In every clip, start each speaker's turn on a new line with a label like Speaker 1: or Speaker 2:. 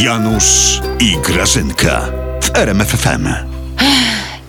Speaker 1: Janusz i Grażynka w RMFFM.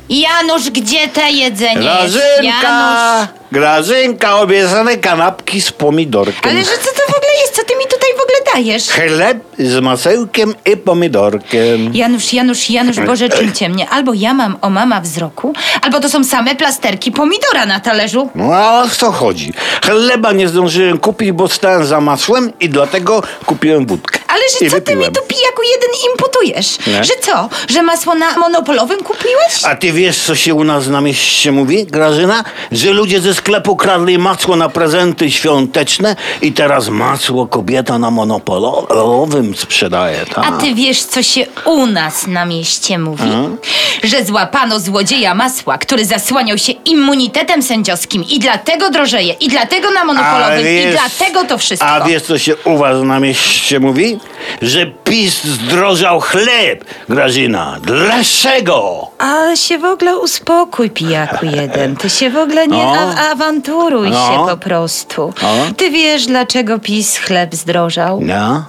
Speaker 2: Janusz, gdzie te jedzenie jest?
Speaker 3: Grażynka!
Speaker 2: Janusz.
Speaker 3: Grażynka, obiecane kanapki z pomidorkiem.
Speaker 2: Ale że co to w ogóle jest? Co ty mi tutaj w ogóle dajesz?
Speaker 3: Chleb z masełkiem i pomidorkiem.
Speaker 2: Janusz, Janusz, Janusz, Boże, czymcie mnie. Albo ja mam o mama wzroku, albo to są same plasterki pomidora na talerzu.
Speaker 3: No a o co chodzi? Chleba nie zdążyłem kupić, bo stałem za masłem i dlatego kupiłem wódkę.
Speaker 2: Ale
Speaker 3: I
Speaker 2: że co ty mi
Speaker 3: wypiłem.
Speaker 2: tu pijaku jeden imputujesz?
Speaker 3: Nie?
Speaker 2: Że co? Że masło na monopolowym kupiłeś?
Speaker 3: A ty wiesz, co się u nas na mieście mówi, Grażyna? Że ludzie ze sklepu kradli masło na prezenty świąteczne i teraz masło kobieta na monopolowym sprzedaje, tak?
Speaker 2: A ty wiesz, co się u nas na mieście mówi? Że złapano złodzieja masła, który zasłaniał się immunitetem sędziowskim i dlatego drożeje, i dlatego na monopolowym, i dlatego to wszystko.
Speaker 3: A wiesz, co się u was na mieście mówi? Że PiS zdrożał chleb, Grażyna. Dlaczego?
Speaker 2: Ale się w ogóle uspokój, pijaku jeden. Ty się w ogóle nie
Speaker 3: No.
Speaker 2: a- awanturuj
Speaker 3: No.
Speaker 2: się po prostu.
Speaker 3: No.
Speaker 2: Ty wiesz, dlaczego PiS chleb zdrożał?
Speaker 3: No?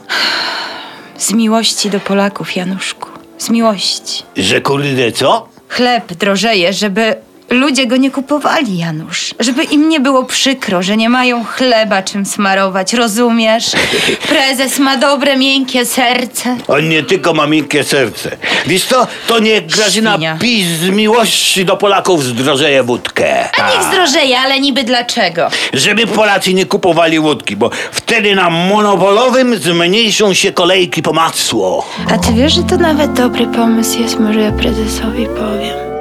Speaker 2: Z miłości do Polaków, Januszku. Z miłości.
Speaker 3: Że kurde co?
Speaker 2: Chleb drożeje, żeby ludzie go nie kupowali, Janusz. Żeby im nie było przykro, że nie mają chleba czym smarować, rozumiesz? Prezes ma dobre, miękkie serce.
Speaker 3: On nie tylko ma miękkie serce. Wiesz co? To nie Grażyna
Speaker 2: Świnia.
Speaker 3: PiS z miłości do Polaków zdrożeje wódkę.
Speaker 2: A niech zdrożeje, ale niby dlaczego?
Speaker 3: Żeby Polacy nie kupowali wódki, bo wtedy na monopolowym zmniejszą się kolejki po masło.
Speaker 2: A ty wiesz, że to nawet dobry pomysł jest, może ja prezesowi powiem.